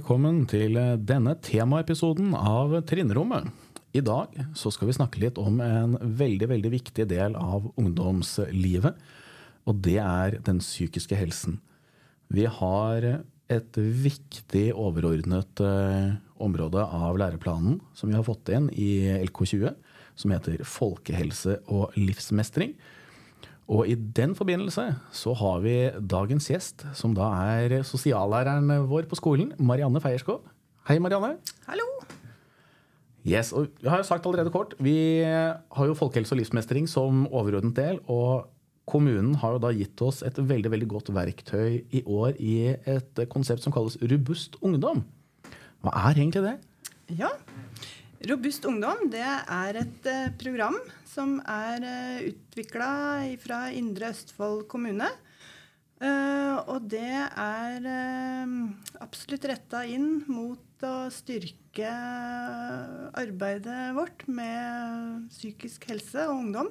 Velkommen til denne temaepisoden av Trinnrommet. I dag så skal vi snakke litt om en veldig veldig viktig del av ungdomslivet. Og det er den psykiske helsen. Vi har et viktig overordnet eh, område av læreplanen som vi har fått inn i LK20, som heter folkehelse og livsmestring. Og i den forbindelse så har vi dagens gjest, som da er sosiallæreren vår på skolen, Marianne Feierskov. Hei, Marianne. Hallo. Yes, og Jeg har jo sagt allerede kort, vi har jo folkehelse og livsmestring som overordnet del. Og kommunen har jo da gitt oss et veldig veldig godt verktøy i år i et konsept som kalles Robust ungdom. Hva er egentlig det? Ja, Robust ungdom det er et eh, program som er eh, utvikla fra Indre Østfold kommune. Uh, og det er uh, absolutt retta inn mot å styrke arbeidet vårt med psykisk helse og ungdom.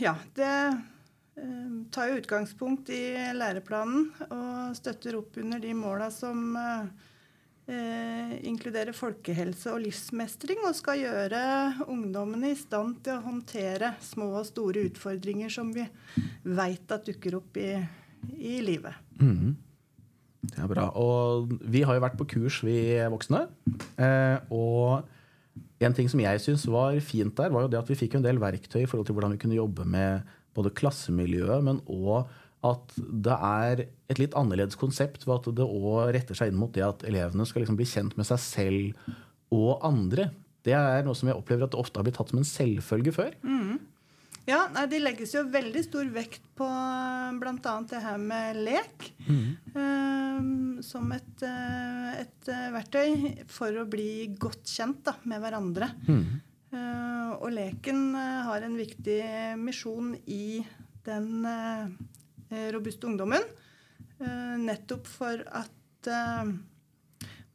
Ja, det tar jo utgangspunkt i læreplanen og støtter opp under de måla som uh, eh, inkluderer folkehelse og livsmestring, og skal gjøre ungdommene i stand til å håndtere små og store utfordringer som vi veit at dukker opp i, i livet. Mm. Det er bra. Og vi har jo vært på kurs, vi voksne. Eh, og en ting som jeg syns var fint der, var jo det at vi fikk en del verktøy i forhold til hvordan vi kunne jobbe med både klassemiljøet, men òg at det er et litt annerledes konsept ved at det òg retter seg inn mot det at elevene skal liksom bli kjent med seg selv og andre. Det er noe som jeg opplever at det ofte har blitt tatt som en selvfølge før. Mm. Ja, nei, Det legges jo veldig stor vekt på bl.a. det her med lek. Mm. Um, som et, eh, et, eh, verktøy for å bli godt kjent da, med hverandre. Mm. Uh, og leken har en viktig misjon i den uh, robuste ungdommen. Eh, nettopp for at eh,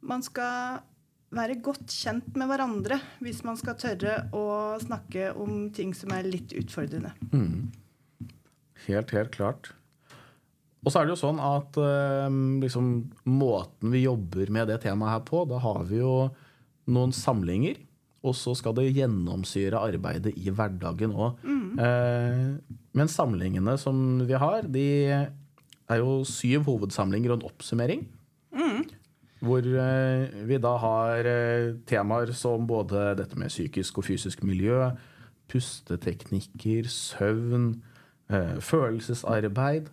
man skal være godt kjent med hverandre hvis man skal tørre å snakke om ting som er litt utfordrende. Mm. Helt, helt klart. Og så er det jo sånn at liksom, måten vi jobber med det temaet her på, da har vi jo noen samlinger. Og så skal det gjennomsyre arbeidet i hverdagen òg. Mm. Eh, men samlingene som vi har, de er jo syv hovedsamlinger og en oppsummering. Mm. Hvor eh, vi da har eh, temaer som både dette med psykisk og fysisk miljø, pusteteknikker, søvn, eh, følelsesarbeid.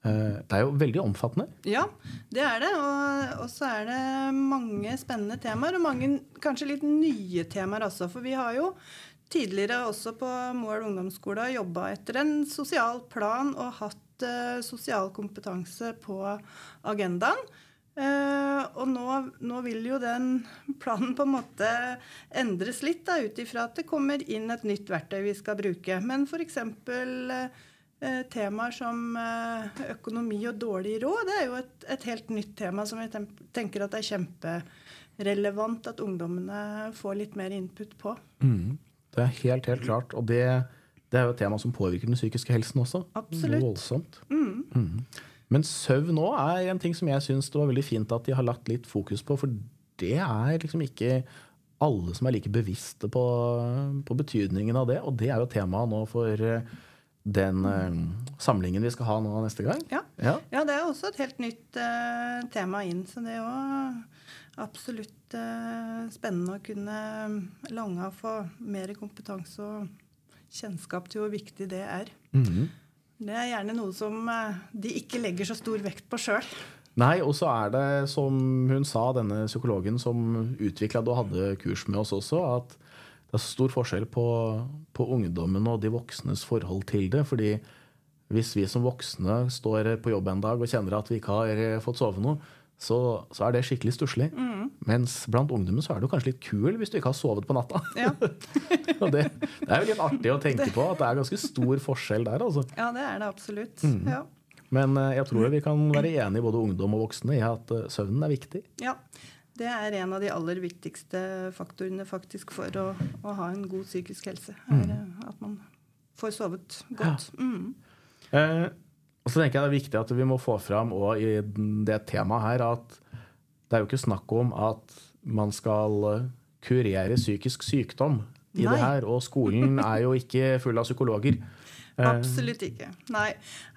Det er jo veldig omfattende. Ja, det er det. Og, så er det mange spennende temaer, og mange kanskje litt nye temaer også. For vi har jo tidligere også på Moelv ungdomsskole jobba etter en sosial plan og hatt uh, sosial kompetanse på agendaen. Uh, og nå, nå, vil jo den planen på en måte endres litt, da, ut ifra at det kommer inn et nytt verktøy vi skal bruke. Men f.eks. Eh, temaer som eh, økonomi og dårlig råd det er jo et, et, helt nytt tema som jeg tenker at er kjemperelevant at ungdommene får litt mer input på. Mm. Det er helt, helt klart. Og det, det, er jo et tema som påvirker den psykiske helsen også. Absolutt. Voldsomt. Mm. Mm. Men søvn òg er en ting som jeg syns det var veldig fint at de har lagt litt fokus på. For det er liksom ikke alle som er like bevisste på, på betydningen av det. Og det er jo temaet nå for den uh, samlingen vi skal ha nå neste gang. Ja, ja. ja det er også et helt nytt uh, tema inn. Så det jo absolutt uh, spennende å kunne lange av for mer kompetanse og kjennskap til hvor viktig det er. Mm -hmm. Det er gjerne noe som de ikke legger så stor vekt på sjøl. Nei, og så er det, som hun sa, denne psykologen som utvikla og hadde kurs med oss også, at det er stor forskjell på, på, ungdommen og de voksnes forhold til det. fordi hvis vi som voksne står på jobb en dag og kjenner at vi ikke har fått sove noe, så, så er det skikkelig stusslig. Mm. Mens blant ungdommen så er det kanskje litt kul hvis du ikke har sovet på natta. Ja. og det, det, er jo litt artig å tenke det. på at det er ganske stor forskjell der. Altså. Ja, det er det absolutt. Mm. Ja. Men eh, jeg tror vi kan være enige, både ungdom og voksne, i at eh, søvnen er viktig. Ja, det er en av de aller viktigste faktorene faktisk for å, å ha en god psykisk helse. Er mm. at man får sovet godt. Ja. Mm. Eh, Og så tenker jeg det er viktig at vi må få fram også i det temaet her at det er jo ikke snakk om at man skal eh, kurere psykisk sykdom i Nei. det her. Og skolen er jo ikke full av psykologer. Eh, Absolutt ikke. Nei.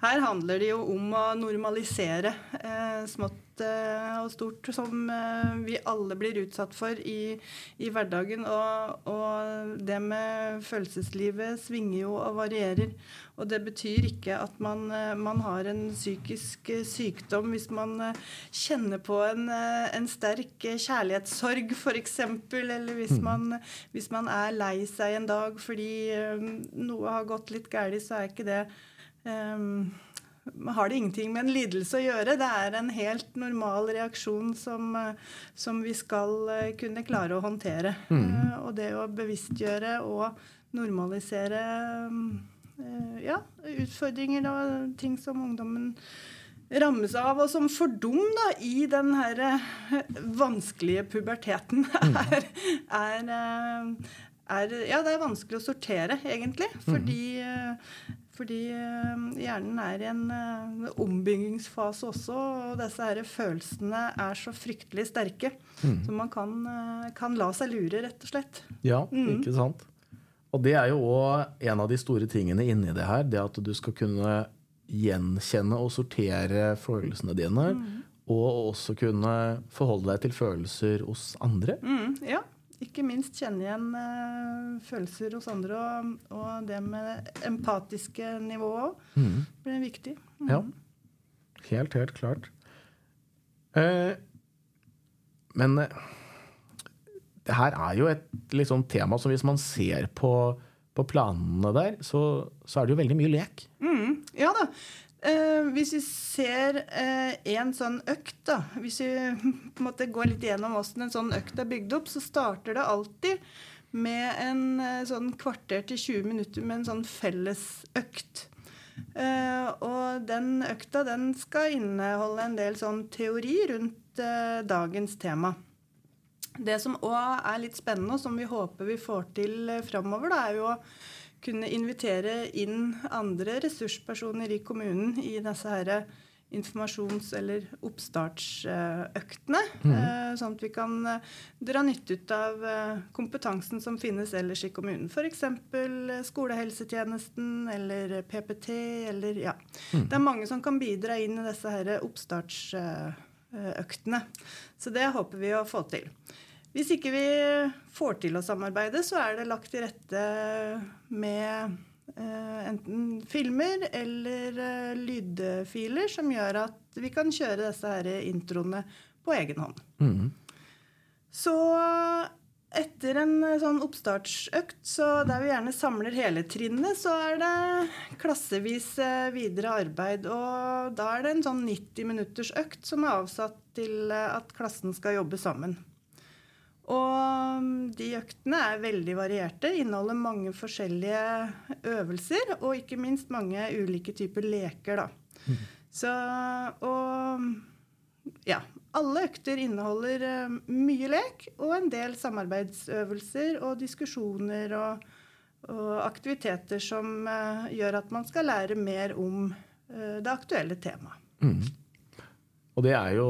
Her handler det jo om å normalisere eh, smått og stort som eh, vi alle blir utsatt for i, i hverdagen. Og, og det med følelseslivet svinger jo og varierer. Og det betyr ikke at man, eh, man har en psykisk eh, sykdom hvis man eh, kjenner på en, eh, en sterk eh, kjærlighetssorg, f.eks. Eller hvis man, hvis man er lei seg en dag fordi eh, noe har gått litt galt, så er ikke det um, har det ingenting med en lidelse å gjøre. Det er en helt normal reaksjon som, eh, som vi skal eh, kunne klare å håndtere. Eh, Og det å bevisstgjøre og normalisere ja, utfordringer og ting som ungdommen rammes av, og som for dem da, i den her vanskelige puberteten er, er, eh, er Ja, det er vanskelig å sortere, egentlig. Fordi, eh, fordi eh, hjernen er i en eh, ombyggingsfase også, og disse her følelsene er så fryktelig sterke. Så man kan, eh, kan la seg lure, rett og slett. Ja, ikke sant? Og det er jo òg en av de store tingene inni det her. Det at du skal kunne gjenkjenne og sortere følelsene dine. Og også kunne forholde deg til følelser hos andre. Mm, ja. Ikke minst kjenne igjen uh, følelser hos andre, og, og det med empatiske nivået òg blir viktig. Mm. Ja. Helt, helt klart. Uh, men uh, det her er jo et liksom, tema som hvis man ser på, på planene der, så, så er det jo veldig mye lek. Mm, ja da. Eh, hvis vi ser eh, en sånn økt, da Hvis vi på en måte går litt gjennom hvordan en sånn økt er bygd opp, så starter det alltid med en eh, sånn kvarter til 20 minutter med en sånn fellesøkt. Eh, og den økta den skal inneholde en del sånn teori rundt eh, dagens tema. Det som òg er litt spennende, og som vi håper vi får til eh, framover, er jo å kunne invitere inn andre ressurspersoner i kommunen i disse her informasjons- eller oppstartsøktene. Mm. Sånn at vi kan eh, dra nytte ut av eh, kompetansen som finnes ellers i kommunen. F.eks. skolehelsetjenesten eller PPT eller ja. Det er mange som kan bidra inn i disse her oppstartsøktene. Så det håper vi å få til. Hvis ikke vi får til å samarbeide, så er det lagt til rette med eh, enten filmer eller eh, lydfiler som gjør at vi kan kjøre disse her introene på egen hånd. Så etter en eh, sånn oppstartsøkt, så der vi gjerne samler hele trinnet, så er det klassevis videre arbeid. Og da er det en sånn 90 minutters økt som er avsatt til at klassen skal jobbe sammen. Og mm, de øktene er veldig varierte, inneholder mange forskjellige øvelser, og ikke minst mange ulike typer leker, da. Så Og ja. Alle økter inneholder eh, mye lek og en del samarbeidsøvelser og diskusjoner og, og aktiviteter som eh, gjør at man skal lære mer om eh, det aktuelle temaet. Og det er jo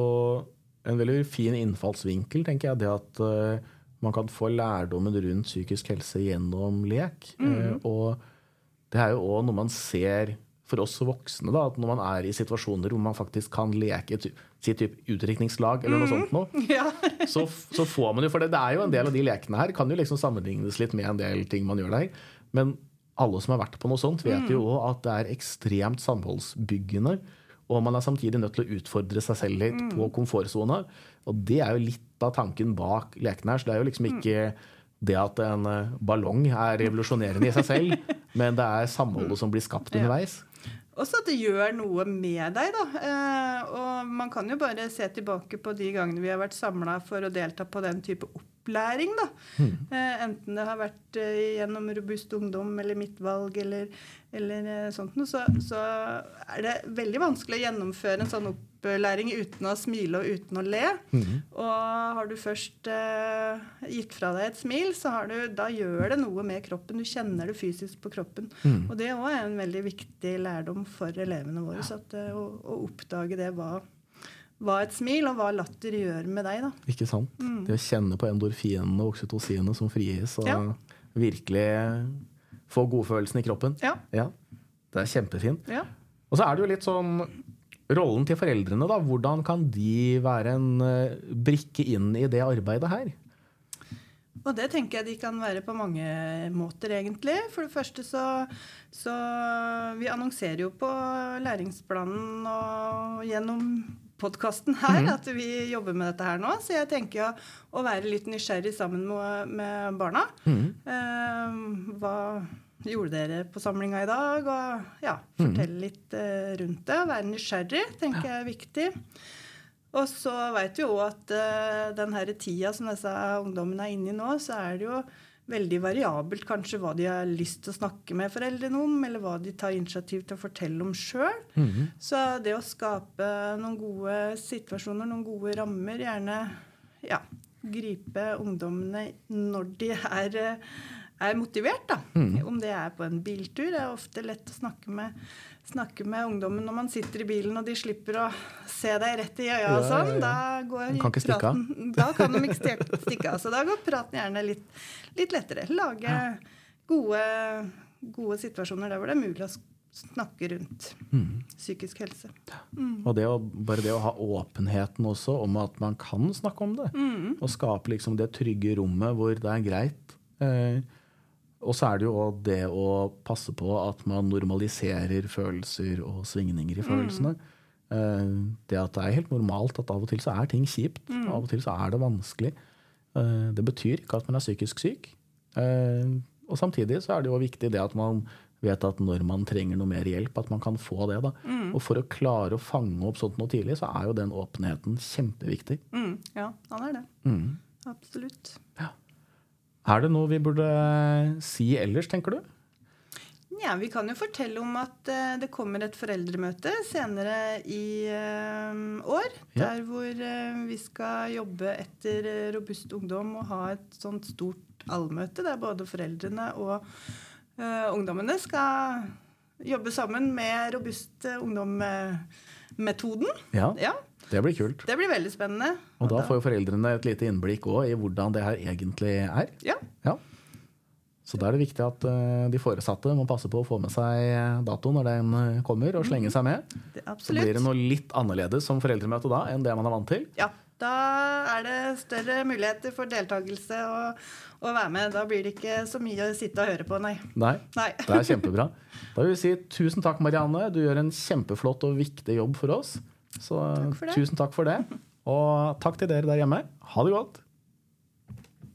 en veldig fin innfallsvinkel, tenker jeg. Det at uh, man kan få lærdommen rundt psykisk helse gjennom lek. Eh, og det er jo òg noe man ser for oss voksne, da, at når man er i situasjoner hvor man faktisk kan leke si typ utdrikningslag eller noe sånt noe, Ja. så, så får man jo For det, det er jo en del av de lekene her kan jo liksom sammenlignes litt med en del ting man gjør der. Men alle som har vært på noe sånt, vet jo òg at det er ekstremt samholdsbyggende. Og man er samtidig nødt til å utfordre seg selv litt på komfortsona. Og det er jo litt av tanken bak lekene her. Så det er jo liksom ikke det at en eh, ballong er revolusjonerende i seg selv, men det er samholdet som blir skapt underveis. Også at det gjør noe med deg, da. Eh, og man kan jo bare se tilbake på de gangene vi har vært samla for å delta på den type opplæring, da. Mm. enten det har vært eh, gjennom Robust ungdom eller Mitt valg eller, eller eh, sånt noe, så, så er det veldig vanskelig å gjennomføre en sånn opplæring uten å smile og uten å le. Og har du først eh, gitt fra deg et smil, så har du, da gjør det noe med kroppen. Du kjenner det fysisk på kroppen. Og det òg er en veldig viktig lærdom for elevene våre. Så at, å, å oppdage det hva, hva et smil og hva latter gjør med deg. da. Ikke sant? Det å kjenne på endorfinene og oksytocinene som frigis, og Ja. virkelig få godfølelsen i kroppen. Ja. Ja, Det er kjempefint. ja. Og så er det jo litt sånn Rollen til foreldrene, da. Hvordan kan de være en eh, brikke inn i det arbeidet her? Og det tenker jeg de kan være på mange måter, egentlig. For det første så, så Vi annonserer jo på læringsplanen og gjennom podkasten her at vi jobber med dette her nå. Så jeg tenker jo å være litt nysgjerrig sammen med, med barna. Eh, hva gjorde dere på samlinga i dag? Og ja, fortelle litt eh, rundt det. Være nysgjerrig tenker jeg er viktig. Og så vet vi jo at uh, den her tida som disse ungdommene er inne i nå, så er det jo veldig variabelt kanskje hva de har lyst til å snakke med foreldrene om, eller hva de tar initiativ til å fortelle om sjøl. Så det å skape noen gode situasjoner, noen gode rammer, gjerne ja, gripe ungdommene når de er, eh, er motivert, da. Om det er på en biltur. Det er ofte lett å snakke med, snakke med ungdommen når man sitter i bilen og de slipper å se deg rett i øya og sånn. Da går kan praten Da kan de ikke stikke av. Så da går praten gjerne litt, litt lettere. Lage gode, gode situasjoner der hvor det er mulig å snakke rundt psykisk helse. Og det å, bare det å ha åpenheten også om at man kan snakke om det. Og skape liksom det trygge rommet hvor det er greit. Eh, og så er det jo det å passe på at man normaliserer følelser og svingninger i følelsene. Mm. det at det er helt normalt at av og til så er ting kjipt. Av og til så er det vanskelig. Eh, det betyr ikke at man er psykisk syk. Eh, og samtidig så er det jo viktig det at man vet at når man trenger noe mer hjelp, at man kan få det. da. Og for å klare å fange opp sånt noe tidlig, så er jo den åpenheten kjempeviktig. Mm, ja, han er det. Absolutt. Er det noe vi burde si ellers, tenker du? Ja, Vi kan jo fortelle om at eh, det kommer et foreldremøte senere i eh, år. Ja. Der hvor eh, vi skal jobbe etter Robust ungdom og ha et sånt stort allmøte der både foreldrene og ungdommene skal jobbe sammen med Robust ungdom-metoden. Ja, Ja, det blir kult. det blir veldig spennende. Og da får jo foreldrene et lite innblikk òg i hvordan det her egentlig er. Ja, Ja. Så da er det viktig at eh, de foresatte må passe på å få med seg datoen når den eh, kommer, og slenge seg med. det, Så blir det noe litt annerledes som foreldremøte da enn det man er vant til. Ja, da er det større muligheter for deltakelse og, å være med. Da blir det ikke så mye å sitte og høre på, nei. Nei, Nei. det er kjempebra. Da vil vi si tusen takk, Marianne. Du gjør en kjempeflott og viktig jobb for oss. Så Takk tusen takk for det. Og takk til dere der hjemme. Ha det godt.